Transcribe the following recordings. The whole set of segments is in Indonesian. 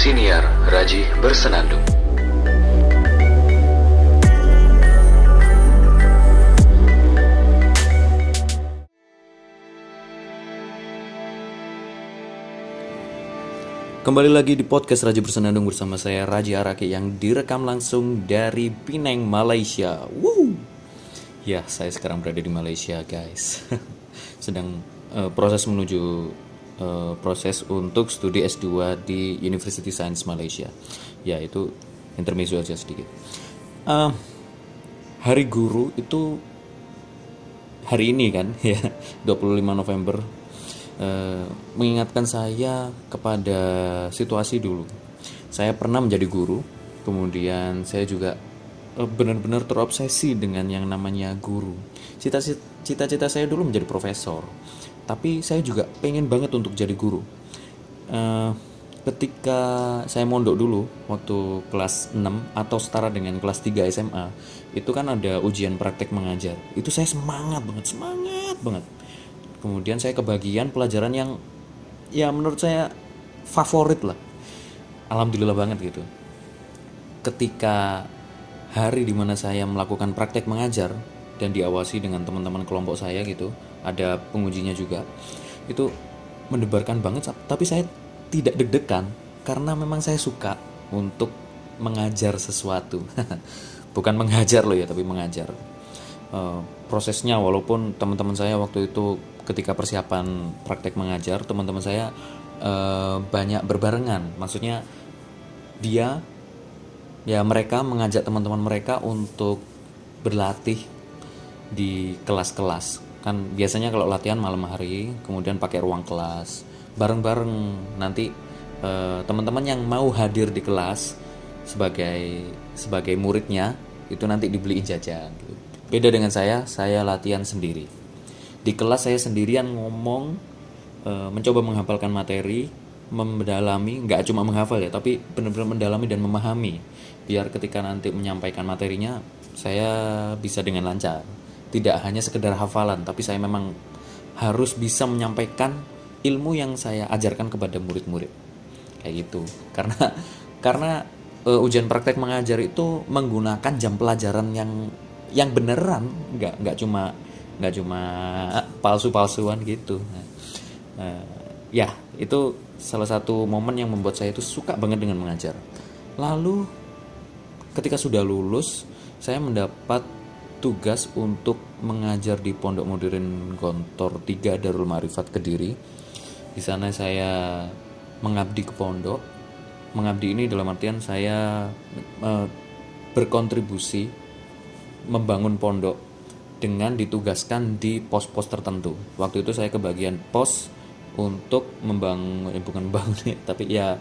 Siniar Raji Bersenandung. Kembali lagi di podcast Raji Bersenandung bersama saya Raji Araki yang direkam langsung dari Penang, Malaysia. Woo! Ya, saya sekarang berada di Malaysia, guys. Sedang uh, proses menuju uh, proses untuk studi S2 di University Science Malaysia. Ya, itu intermezzo aja sedikit. Uh, hari guru itu hari ini kan ya 25 November Eh, mengingatkan saya kepada situasi dulu. Saya pernah menjadi guru, kemudian saya juga uh, benar-benar terobsesi dengan yang namanya guru. Cita-cita saya dulu menjadi profesor, tapi saya juga pengen banget untuk jadi guru. Uh, ketika saya mondok dulu waktu kelas 6 atau setara dengan kelas 3 SMA itu kan ada ujian praktek mengajar. Itu saya semangat banget semangat banget. Kemudian saya kebagian pelajaran yang ya menurut saya favorit lah. Alhamdulillah banget gitu. Ketika hari di mana saya melakukan praktek mengajar dan diawasi dengan teman-teman kelompok saya gitu ada pengujinya juga. Itu mendebarkan banget tapi saya tidak deg-degan karena memang saya suka untuk mengajar sesuatu. Bukan mengajar loh ya tapi mengajar. Uh, prosesnya walaupun teman-teman saya waktu itu ketika persiapan praktek mengajar teman-teman saya uh, banyak berbarengan. Maksudnya dia ya mereka mengajak teman-teman mereka untuk berlatih di kelas-kelas kan biasanya kalau latihan malam hari kemudian pakai ruang kelas. Bareng-bareng nanti uh, teman-teman yang mau hadir di kelas sebagai sebagai muridnya itu nanti dibeliin jajan gitu. beda dengan saya saya latihan sendiri. Di kelas saya sendirian ngomong e, mencoba menghafalkan materi mendalami nggak cuma menghafal ya tapi benar-benar mendalami dan memahami. Biar ketika nanti menyampaikan materinya saya bisa dengan lancar tidak hanya sekedar hafalan tapi saya memang harus bisa menyampaikan ilmu yang saya ajarkan kepada murid-murid. Kayak gitu. Karena karena e, ujian praktek mengajar itu menggunakan jam pelajaran yang yang beneran nggak nggak cuma nggak cuma palsu-palsuan gitu. Nah, ya itu salah satu momen yang membuat saya itu suka banget dengan mengajar. Lalu ketika sudah lulus saya mendapat tugas untuk mengajar di Pondok Modern Gontor 3 Darul Marifat Kediri di sana saya mengabdi ke pondok mengabdi ini dalam artian saya uh, berkontribusi membangun pondok dengan ditugaskan di pos-pos tertentu. Waktu itu saya kebagian pos untuk membangun eh, bukan membangun ya, tapi ya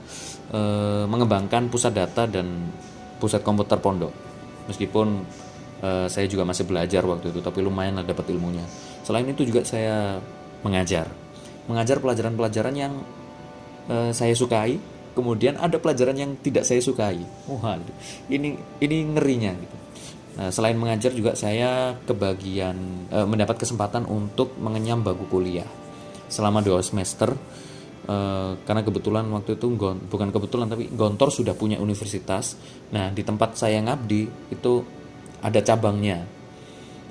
e, mengembangkan pusat data dan pusat komputer pondok. Meskipun e, saya juga masih belajar waktu itu, tapi lumayan lah dapat ilmunya. Selain itu juga saya mengajar, mengajar pelajaran-pelajaran yang e, saya sukai. Kemudian ada pelajaran yang tidak saya sukai. Wah, ini ini ngerinya gitu Nah, selain mengajar juga saya kebagian e, mendapat kesempatan untuk mengenyam bangku kuliah selama dua semester e, karena kebetulan waktu itu bukan kebetulan tapi Gontor sudah punya universitas. Nah di tempat saya ngabdi itu ada cabangnya.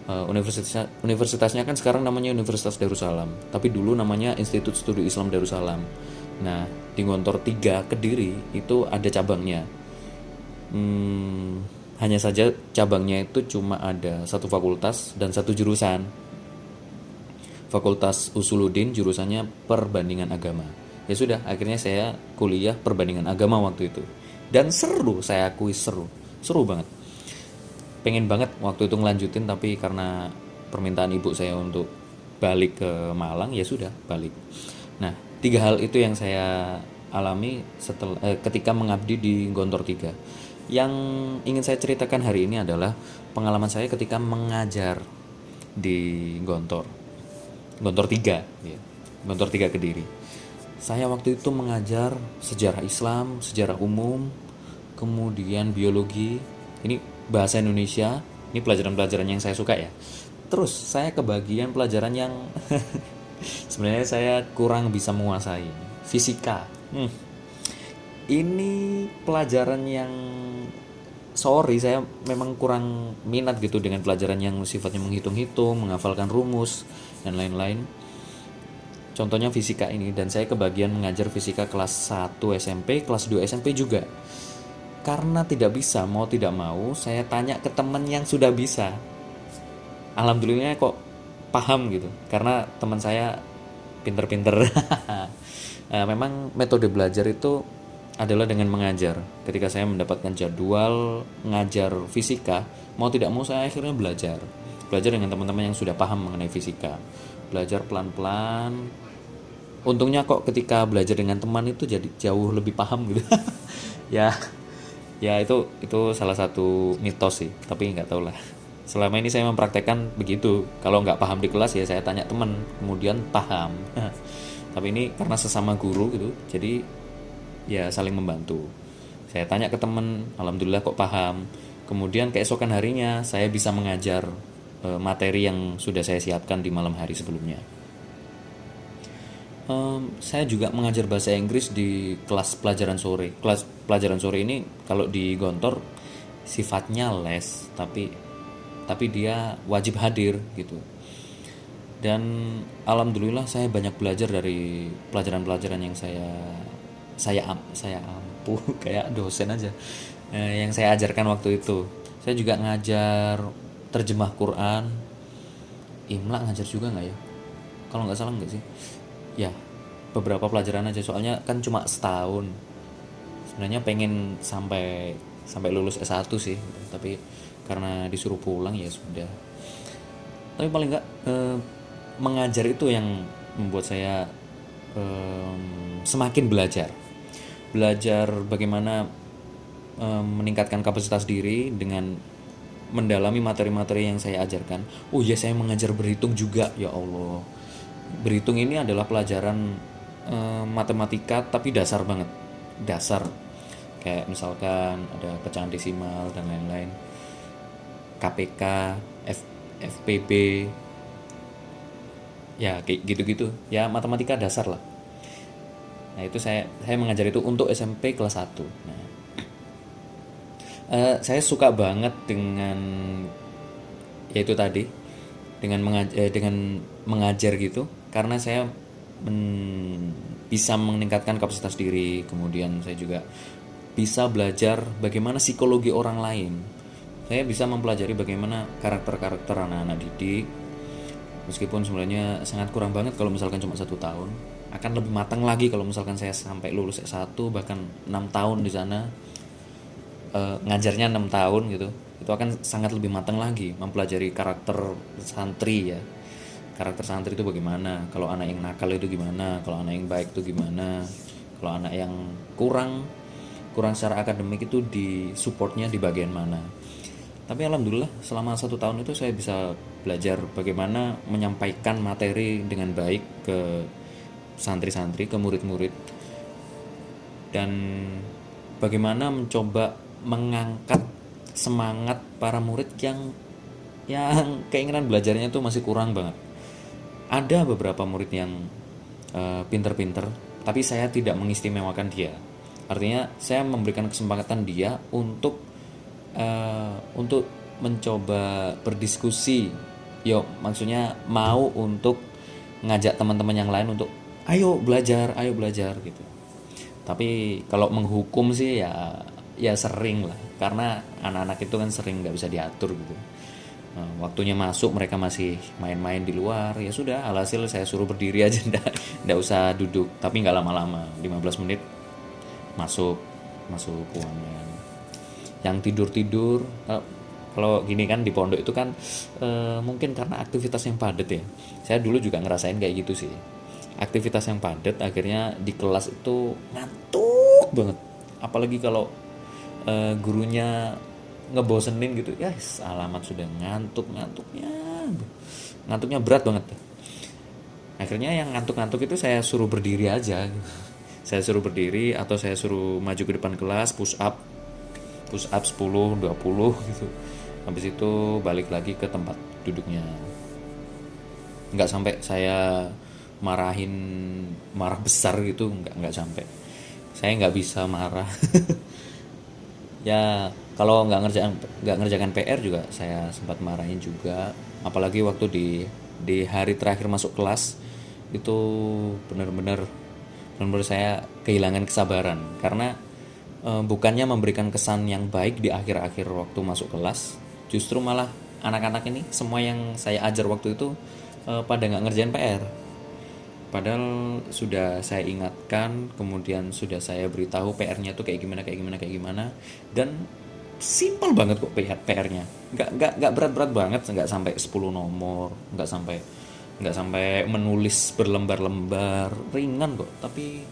E, universitasnya universitasnya kan sekarang namanya Universitas Darussalam, tapi dulu namanya Institut Studi Islam Darussalam. Nah di Gontor 3 Kediri itu ada cabangnya. Hmm, hanya saja cabangnya itu cuma ada satu fakultas dan satu jurusan. Fakultas Usuludin jurusannya perbandingan agama. Ya sudah, akhirnya saya kuliah perbandingan agama waktu itu. Dan seru, saya akui seru. Seru banget. Pengen banget waktu itu ngelanjutin tapi karena permintaan ibu saya untuk balik ke Malang ya sudah, balik. Nah, tiga hal itu yang saya alami setelah eh, ketika mengabdi di Gontor 3 yang ingin saya ceritakan hari ini adalah pengalaman saya ketika mengajar di Gontor. Gontor 3, ya. Gontor 3 Kediri. Saya waktu itu mengajar sejarah Islam, sejarah umum, kemudian biologi. Ini bahasa Indonesia, ini pelajaran-pelajaran yang saya suka ya. Terus saya kebagian pelajaran yang sebenarnya saya kurang bisa menguasai. Fisika. Hmm ini pelajaran yang sorry saya memang kurang minat gitu dengan pelajaran yang sifatnya menghitung-hitung menghafalkan rumus dan lain-lain contohnya fisika ini dan saya kebagian mengajar fisika kelas 1 SMP kelas 2 SMP juga karena tidak bisa mau tidak mau saya tanya ke teman yang sudah bisa alhamdulillah kok paham gitu karena teman saya pinter-pinter nah, memang metode belajar itu adalah dengan mengajar. Ketika saya mendapatkan jadwal ngajar fisika, mau tidak mau saya akhirnya belajar. Belajar dengan teman-teman yang sudah paham mengenai fisika. Belajar pelan-pelan. Untungnya kok ketika belajar dengan teman itu jadi jauh lebih paham gitu. ya, ya itu itu salah satu mitos sih. Tapi nggak tahu lah. Selama ini saya mempraktekkan begitu. Kalau nggak paham di kelas ya saya tanya teman, kemudian paham. Tapi ini karena sesama guru gitu, jadi ya saling membantu saya tanya ke teman alhamdulillah kok paham kemudian keesokan harinya saya bisa mengajar e, materi yang sudah saya siapkan di malam hari sebelumnya um, saya juga mengajar bahasa Inggris di kelas pelajaran sore. Kelas pelajaran sore ini kalau di Gontor sifatnya les tapi tapi dia wajib hadir gitu. Dan alhamdulillah saya banyak belajar dari pelajaran-pelajaran yang saya saya saya ampuh kayak dosen aja eh, yang saya ajarkan waktu itu. Saya juga ngajar terjemah Quran. Imla ngajar juga nggak ya? Kalau nggak salah nggak sih ya beberapa pelajaran aja. Soalnya kan cuma setahun. Sebenarnya pengen sampai sampai lulus S1 sih. Tapi karena disuruh pulang ya sudah. Tapi paling nggak eh, mengajar itu yang membuat saya eh, semakin belajar. Belajar bagaimana um, meningkatkan kapasitas diri dengan mendalami materi-materi yang saya ajarkan. Oh ya saya mengajar berhitung juga. Ya Allah. Berhitung ini adalah pelajaran um, matematika tapi dasar banget, dasar. Kayak misalkan ada pecahan desimal dan lain-lain. KPK, F, FPB, ya kayak gitu-gitu. Ya matematika dasar lah Nah itu saya saya mengajar itu untuk SMP kelas 1. Nah, uh, saya suka banget dengan yaitu tadi dengan mengajar, eh, dengan mengajar gitu karena saya men, bisa meningkatkan kapasitas diri kemudian saya juga bisa belajar bagaimana psikologi orang lain. Saya bisa mempelajari bagaimana karakter-karakter anak-anak didik. Meskipun sebenarnya sangat kurang banget kalau misalkan cuma satu tahun. Akan lebih matang lagi kalau misalkan saya sampai lulus S1 bahkan enam tahun di sana. E, ngajarnya enam tahun gitu. Itu akan sangat lebih matang lagi mempelajari karakter santri ya karakter santri itu bagaimana? Kalau anak yang nakal itu gimana? Kalau anak yang baik itu gimana? Kalau anak yang kurang kurang secara akademik itu di supportnya di bagian mana? Tapi alhamdulillah selama satu tahun itu saya bisa belajar bagaimana menyampaikan materi dengan baik ke santri-santri ke murid-murid. Dan bagaimana mencoba mengangkat semangat para murid yang yang keinginan belajarnya itu masih kurang banget. Ada beberapa murid yang uh, pinter-pinter, tapi saya tidak mengistimewakan dia. Artinya saya memberikan kesempatan dia untuk uh, untuk mencoba berdiskusi. Yo, maksudnya mau untuk ngajak teman-teman yang lain untuk ayo belajar ayo belajar gitu tapi kalau menghukum sih ya ya sering lah karena anak-anak itu kan sering nggak bisa diatur gitu waktunya masuk mereka masih main-main di luar. Ya sudah alhasil saya suruh berdiri aja ndak ndak usah duduk. Tapi nggak lama-lama 15 menit masuk masuk ruangan. Yang tidur-tidur kalau gini kan di pondok itu kan e, mungkin karena aktivitas yang padat ya. Saya dulu juga ngerasain kayak gitu sih. Aktivitas yang padat akhirnya di kelas itu ngantuk banget. Apalagi kalau gurunya ngebosenin gitu. Ya alamat sudah ngantuk ngantuknya ngantuknya berat banget akhirnya yang ngantuk-ngantuk itu saya suruh berdiri aja. Saya suruh berdiri atau saya suruh maju ke depan kelas push up. Push up 10 20 gitu. Habis itu balik lagi ke tempat duduknya. Nggak sampai saya marahin marah besar gitu. Nggak nggak sampai. Saya nggak bisa marah. Ya kalau nggak ngerjakan nggak ngerjakan PR juga saya sempat marahin juga. Apalagi waktu di di hari terakhir masuk kelas itu benar-benar benar-benar saya kehilangan kesabaran. Karena e, bukannya memberikan kesan yang baik di akhir-akhir waktu masuk kelas justru malah anak-anak ini semua yang saya ajar waktu itu e, pada nggak ngerjain PR padahal sudah saya ingatkan kemudian sudah saya beritahu PR-nya tuh kayak gimana kayak gimana kayak gimana dan simpel banget kok PR-nya nggak nggak nggak berat-berat banget nggak sampai 10 nomor nggak sampai nggak sampai menulis berlembar-lembar. Ringan kok tapi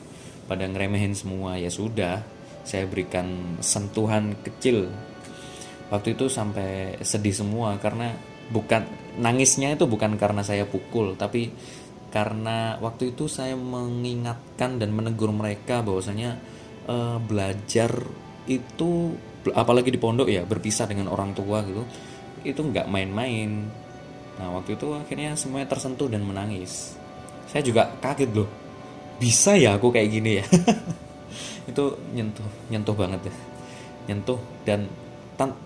pada ngeremehin semua. Ya sudah saya berikan sentuhan kecil. Waktu itu sampai sedih semua karena bukan nangisnya itu bukan karena saya pukul tapi karena waktu itu saya mengingatkan dan menegur mereka bahwasanya uh, belajar itu apalagi di pondok ya berpisah dengan orang tua gitu itu nggak main-main. Nah waktu itu akhirnya semuanya tersentuh dan menangis. Saya juga kaget loh bisa ya aku kayak gini ya? Itu nyentuh nyentuh banget ya. Nyentuh dan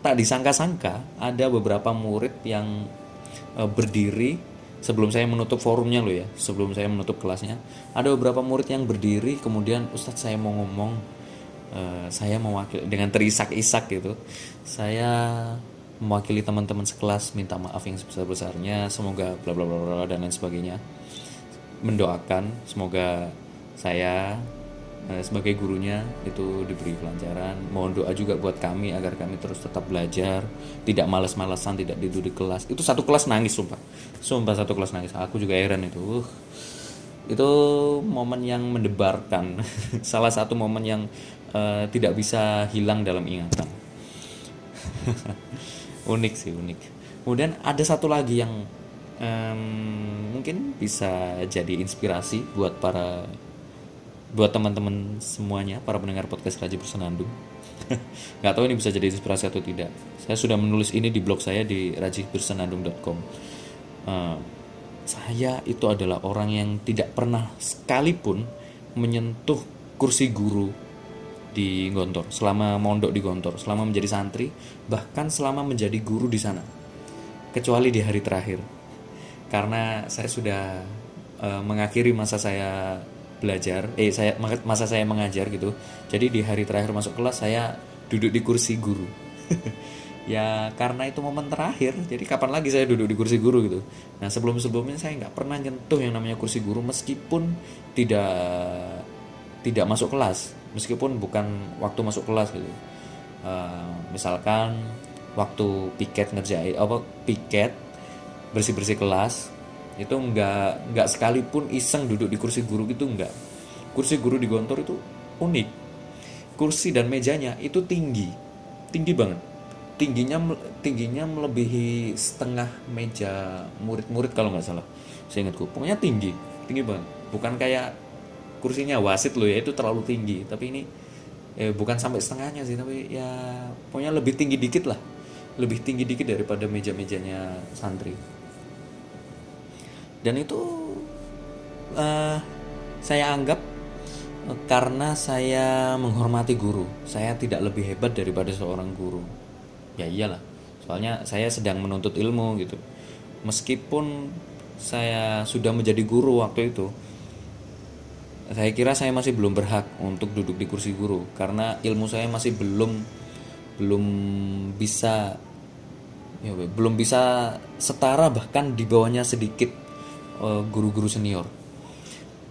tak disangka-sangka ada beberapa murid yang e, berdiri sebelum saya menutup forumnya loh ya sebelum saya menutup kelasnya. Ada beberapa murid yang berdiri kemudian Ustadz saya mau ngomong uh, saya mewakili dengan terisak-isak gitu saya mewakili teman-teman sekelas minta maaf yang sebesar-besarnya semoga bla bla bla dan lain sebagainya. Mendoakan semoga saya eh, sebagai gurunya itu diberi pelajaran mohon doa juga buat kami agar kami terus tetap belajar tidak malas-malasan tidak duduk di kelas. Itu satu kelas nangis sumpah. Sumpah satu kelas nangis. Aku juga heran itu. Uh, itu momen yang mendebarkan. Salah satu momen yang uh, tidak bisa hilang dalam ingatan. Unik sih unik. Kemudian ada satu lagi yang um, mungkin bisa jadi inspirasi buat para buat teman-teman semuanya para pendengar podcast Raja Bersenandung. Nggak tahu ini bisa jadi inspirasi atau tidak. Saya sudah menulis ini di blog saya di rajihbersenandung.com uh, saya itu adalah orang yang tidak pernah sekalipun menyentuh kursi guru di Gontor, selama mondok di Gontor, selama menjadi santri, bahkan selama menjadi guru di sana. Kecuali di hari terakhir. Karena saya sudah uh, mengakhiri masa saya belajar, eh saya masa saya mengajar gitu. Jadi di hari terakhir masuk kelas saya duduk di kursi guru. ya karena itu momen terakhir jadi kapan lagi saya duduk di kursi guru gitu nah sebelum sebelumnya saya nggak pernah nyentuh yang namanya kursi guru meskipun tidak tidak masuk kelas meskipun bukan waktu masuk kelas gitu. Uh, misalkan waktu piket ngerjain apa piket bersih bersih kelas itu nggak nggak sekalipun iseng duduk di kursi guru gitu nggak. Kursi guru di gontor itu unik. Kursi dan mejanya itu tinggi tinggi banget. Tingginya tingginya melebihi setengah meja murid-murid kalau nggak salah saya ingatku pokoknya tinggi tinggi banget. Bukan kayak kursinya wasit loh ya itu terlalu tinggi. Tapi ini eh, bukan sampai setengahnya sih tapi ya pokoknya lebih tinggi dikit lah. Lebih tinggi dikit daripada meja-mejanya santri. Dan itu uh, saya anggap uh, karena saya menghormati guru. Saya tidak lebih hebat daripada seorang guru. Ya iyalah soalnya saya sedang menuntut ilmu gitu. Meskipun saya sudah menjadi guru waktu itu saya kira saya masih belum berhak untuk duduk di kursi guru karena ilmu saya masih belum belum bisa ya, belum bisa setara bahkan di bawahnya sedikit eh, guru-guru uh, senior.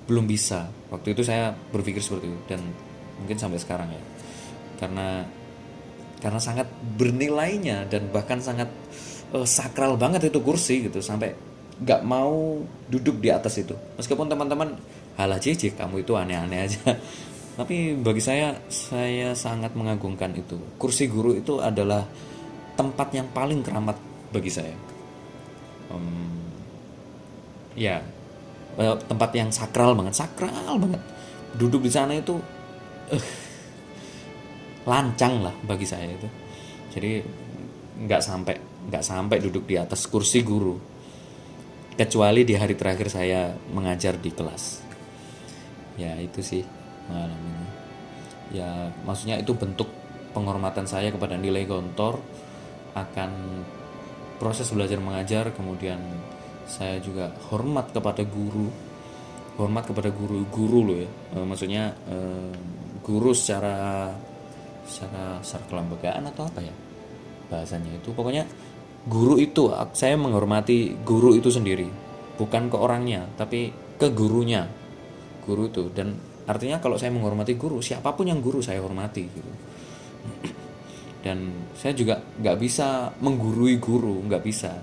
Belum bisa. Waktu itu saya berpikir seperti itu dan mungkin sampai sekarang ya. Karena karena sangat bernilainya dan bahkan sangat uh, sakral banget itu kursi gitu. Sampai nggak mau duduk di atas itu. Meskipun teman-teman halah cici kamu itu aneh-aneh aja. Tapi bagi saya saya sangat mengagungkan itu. Kursi guru itu adalah tempat yang paling keramat bagi saya. Um, ya eh, tempat yang sakral banget sakral banget. Duduk di sana itu uh, lancang lah bagi saya itu. Jadi nggak sampai nggak sampai duduk di atas kursi guru. Kecuali di hari terakhir saya mengajar di kelas ya itu sih pengalamannya. Ya maksudnya itu bentuk penghormatan saya kepada nilai gontor akan proses belajar mengajar kemudian saya juga hormat kepada guru hormat kepada guru guru loh ya. E, maksudnya e, guru secara secara secara kelembagaan atau apa ya bahasanya itu. Pokoknya guru itu saya menghormati guru itu sendiri bukan ke orangnya tapi ke gurunya guru itu dan artinya kalau saya menghormati guru siapa pun yang guru saya hormati gitu. Dan saya juga nggak bisa menggurui guru nggak bisa.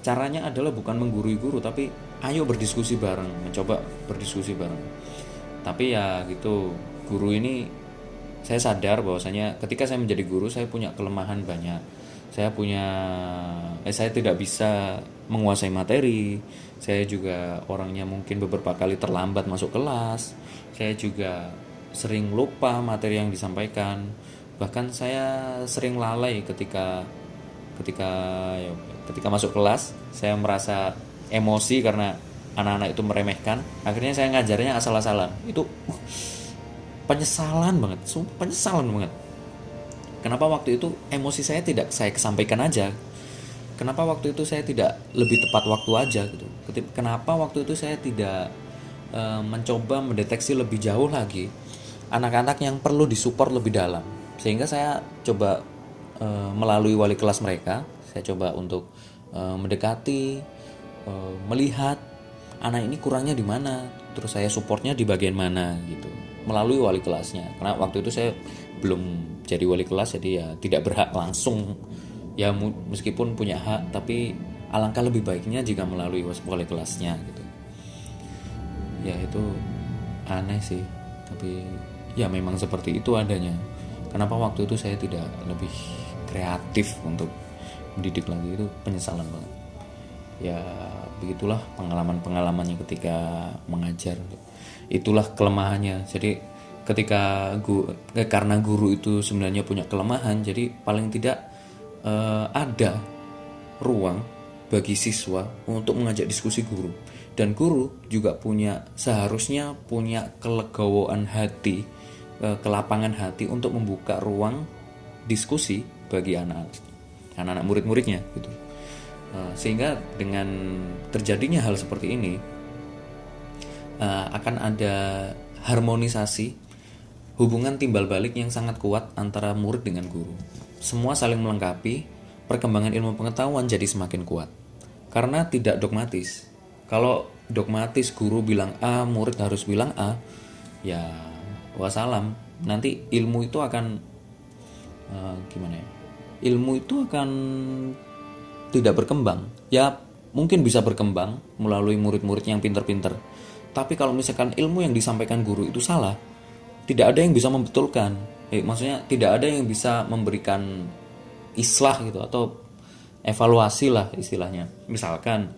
Caranya adalah bukan menggurui guru tapi ayo berdiskusi bareng mencoba berdiskusi bareng. Tapi ya gitu guru ini saya sadar bahwasanya ketika saya menjadi guru saya punya kelemahan banyak. Saya punya eh, saya tidak bisa menguasai materi saya juga orangnya mungkin beberapa kali terlambat masuk kelas. Saya juga sering lupa materi yang disampaikan. Bahkan saya sering lalai ketika ketika ya, ketika masuk kelas saya merasa emosi karena anak-anak itu meremehkan. Akhirnya saya ngajarnya asal-asalan. Itu penyesalan banget penyesalan banget. Kenapa waktu itu emosi saya tidak saya kesampaikan aja kenapa waktu itu saya tidak lebih tepat waktu aja gitu? Kenapa waktu itu saya tidak e, mencoba mendeteksi lebih jauh lagi anak-anak yang perlu disupport lebih dalam? Sehingga saya coba e, melalui wali kelas mereka saya coba untuk e, mendekati e, melihat anak ini kurangnya di mana terus saya supportnya di bagian mana gitu melalui wali kelasnya. Karena waktu itu saya belum jadi wali kelas jadi ya tidak berhak langsung ya meskipun punya hak tapi alangkah lebih baiknya jika melalui wali kelasnya gitu. Ya itu aneh sih tapi ya memang seperti itu adanya. Kenapa waktu itu saya tidak lebih kreatif untuk mendidik lagi? Itu penyesalan banget. Ya begitulah pengalaman-pengalamannya ketika mengajar. Itulah kelemahannya. Jadi ketika guru, eh, karena guru itu sebenarnya punya kelemahan jadi paling tidak eh, ada ruang bagi siswa untuk mengajak diskusi guru. Dan guru juga punya seharusnya punya kelegowoan hati eh, kelapangan hati untuk membuka ruang diskusi bagi anak anak-anak murid-muridnya gitu. Eh, sehingga dengan terjadinya hal seperti ini akan ada harmonisasi hubungan timbal balik yang sangat kuat antara murid dengan guru. Semua saling melengkapi perkembangan ilmu pengetahuan jadi semakin kuat. Karena tidak dogmatis. Kalau dogmatis guru bilang A murid harus bilang A ya wassalam. Nanti ilmu itu akan uh, gimana ya? Ilmu itu akan tidak berkembang. Ya mungkin bisa berkembang melalui murid-murid yang pinter-pinter. Tapi kalau misalkan ilmu yang disampaikan guru itu salah tidak ada yang bisa membetulkan eh, maksudnya tidak ada yang bisa memberikan islah gitu atau evaluasi lah istilahnya misalkan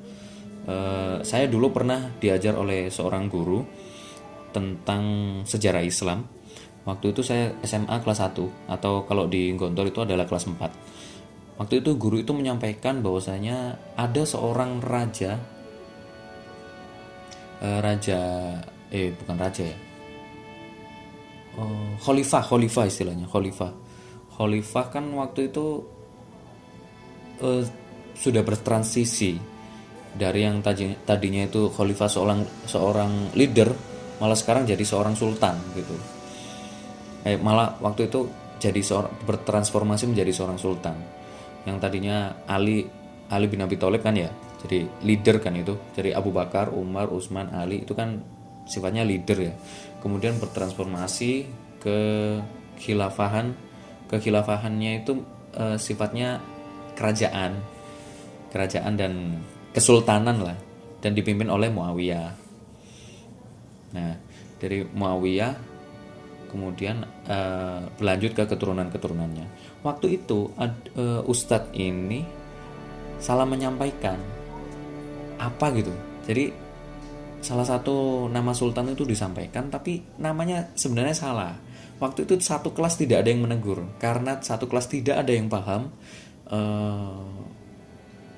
Eh, saya dulu pernah diajar oleh seorang guru tentang sejarah Islam. Waktu itu saya SMA kelas 1 atau kalau di Gontor itu adalah kelas 4. Waktu itu guru itu menyampaikan bahwasanya ada seorang raja uh, raja eh bukan raja ya. Uh, khalifah, khalifah istilahnya, khalifah. Khalifah kan waktu itu uh, sudah bertransisi. Dari yang tadinya itu khalifah seorang seorang leader malah sekarang jadi seorang sultan gitu. Eh, malah waktu itu jadi seorang bertransformasi menjadi seorang sultan. Yang tadinya Ali Ali bin Abi Thalib kan ya jadi leader kan itu. Jadi Abu Bakar Umar Utsman Ali itu kan sifatnya leader ya kemudian bertransformasi ke khilafahan ke khilafahannya itu e, sifatnya kerajaan kerajaan dan kesultanan lah dan dipimpin oleh Muawiyah. Nah, dari Muawiyah kemudian uh, berlanjut ke keturunan-keturunannya. Waktu itu uh, Ustadz ini salah menyampaikan apa gitu. Jadi salah satu nama sultan itu disampaikan tapi namanya sebenarnya salah. Waktu itu satu kelas tidak ada yang menegur. Karena satu kelas tidak ada yang paham uh,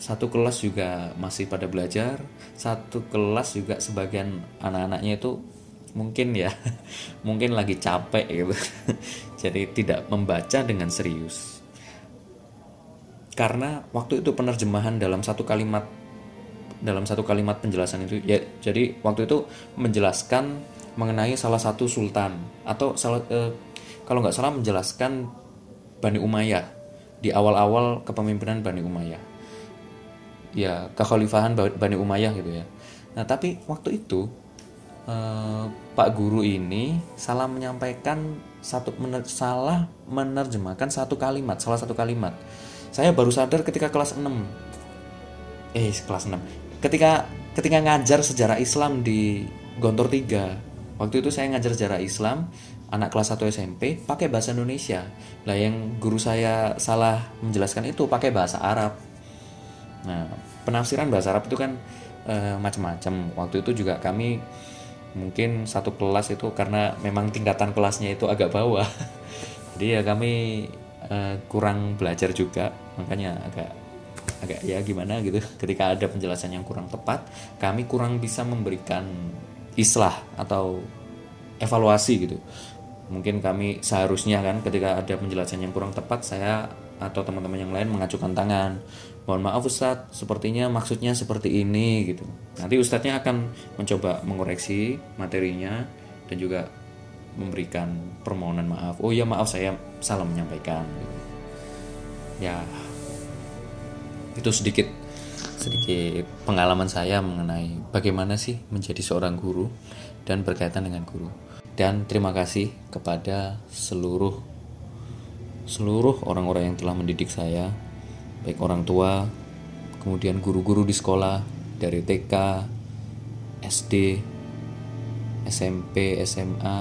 satu kelas juga masih pada belajar satu kelas juga sebagian anak-anaknya itu mungkin ya mungkin lagi capek gitu. Jadi tidak membaca dengan serius. Karena waktu itu penerjemahan dalam satu kalimat dalam satu kalimat penjelasan itu. Ya jadi waktu itu menjelaskan mengenai salah satu sultan atau salah eh, kalau nggak salah menjelaskan Bani Umayyah di awal-awal kepemimpinan Bani Umayyah. Ya kekhalifahan Bani Umayyah gitu ya. Nah tapi waktu itu eh, Pak Guru ini salah menyampaikan satu mener, salah menerjemahkan satu kalimat salah satu kalimat. Saya baru sadar ketika kelas 6 eh kelas 6 ketika ketika ngajar sejarah Islam di Gontor 3 waktu itu saya ngajar sejarah Islam anak kelas 1 SMP pakai bahasa Indonesia. Lah yang guru saya salah menjelaskan itu pakai bahasa Arab. Nah penafsiran bahasa Arab itu kan e, macam-macam. Waktu itu juga kami mungkin satu kelas itu karena memang tingkatan kelasnya itu agak bawah. Jadi ya kami e, kurang belajar juga makanya agak agak ya gimana gitu. Ketika ada penjelasan yang kurang tepat kami kurang bisa memberikan islah atau evaluasi gitu. Mungkin kami seharusnya kan ketika ada penjelasan yang kurang tepat saya atau teman-teman yang lain mengajukan tangan. Mohon maaf Ustadz sepertinya maksudnya seperti ini gitu. Nanti Ustadznya akan mencoba mengoreksi materinya dan juga memberikan permohonan maaf. Oh ya maaf saya salah menyampaikan gitu. ya itu sedikit sedikit pengalaman saya mengenai bagaimana sih menjadi seorang guru dan berkaitan dengan guru. Dan terima kasih kepada seluruh seluruh orang-orang yang telah mendidik saya, baik orang tua, kemudian guru-guru di sekolah dari TK, SD, SMP, SMA,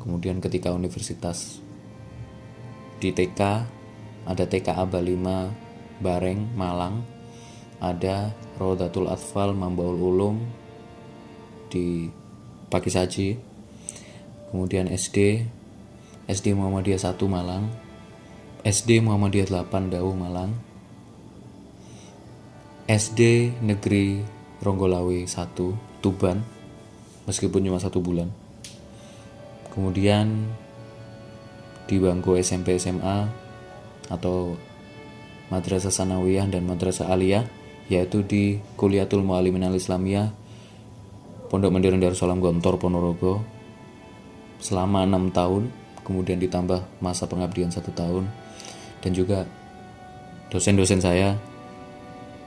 kemudian ketika universitas di TK ada TKA Balima Bareng Malang. Ada Rodatul Atfal Mambaul Ulum di Pagi Saji. Kemudian SD SD Muhammadiyah 1 Malang. SD Muhammadiyah 8 Dau Malang. SD Negeri Ronggolawe 1 Tuban meskipun cuma satu bulan. Kemudian di bangku SMP SMA atau Madrasah Sanawiyah dan Madrasah Aliyah yaitu di Kuliatul Mu'alimin Al-Islamiyah Pondok Mandiran Darussalam Gontor Ponorogo selama enam tahun kemudian ditambah masa pengabdian satu tahun dan juga dosen-dosen saya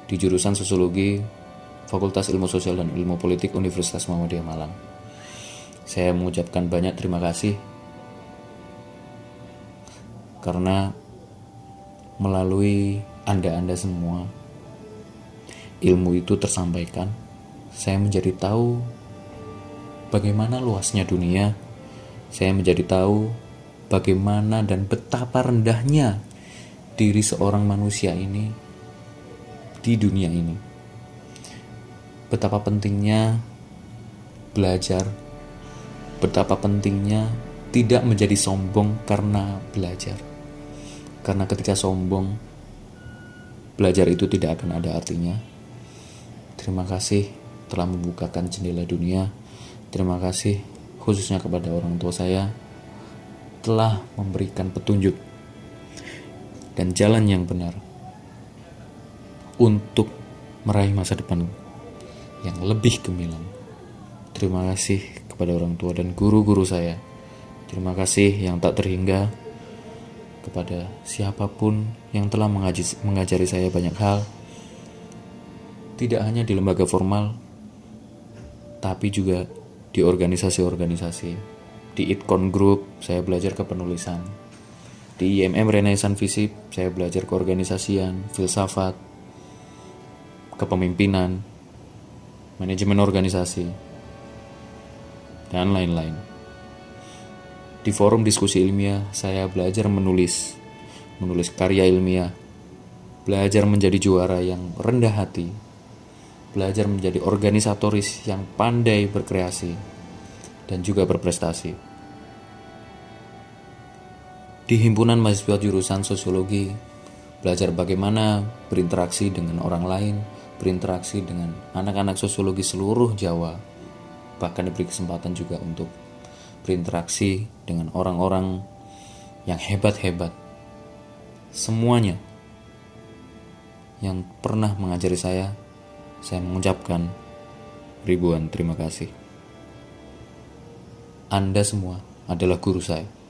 di jurusan Sosiologi Fakultas Ilmu Sosial dan Ilmu Politik Universitas Muhammadiyah Malang. Saya mengucapkan banyak terima kasih karena melalui Anda-Anda semua, ilmu itu tersampaikan. Saya menjadi tahu bagaimana luasnya dunia. Saya menjadi tahu bagaimana dan betapa rendahnya diri seorang manusia ini di dunia ini. Betapa pentingnya belajar, betapa pentingnya tidak menjadi sombong karena belajar karena ketika sombong, belajar itu tidak akan ada artinya. Terima kasih telah membukakan jendela dunia. Terima kasih khususnya kepada orang tua saya telah memberikan petunjuk dan jalan yang benar untuk meraih masa depan yang lebih gemilang. Terima kasih kepada orang tua dan guru-guru saya. Terima kasih yang tak terhingga kepada siapa pun yang telah mengajari saya banyak hal, tidak hanya di lembaga formal, tapi juga di organisasi-organisasi. Di Itkon Group, saya belajar kepenulisan. Di IMM Renaissance Visip, saya belajar keorganisasian, filsafat, kepemimpinan, manajemen organisasi, dan lain-lain. Di forum diskusi ilmiah, saya belajar menulis, menulis karya ilmiah, belajar menjadi juara yang rendah hati, belajar menjadi organisatoris yang pandai berkreasi, dan juga berprestasi. Di himpunan mahasiswa jurusan sosiologi, belajar bagaimana berinteraksi dengan orang lain, berinteraksi dengan anak-anak sosiologi seluruh Jawa, bahkan diberi kesempatan juga untuk berinteraksi dengan orang-orang yang hebat-hebat. Semuanya yang pernah mengajari saya, saya mengucapkan ribuan terima kasih. Anda semua adalah guru saya.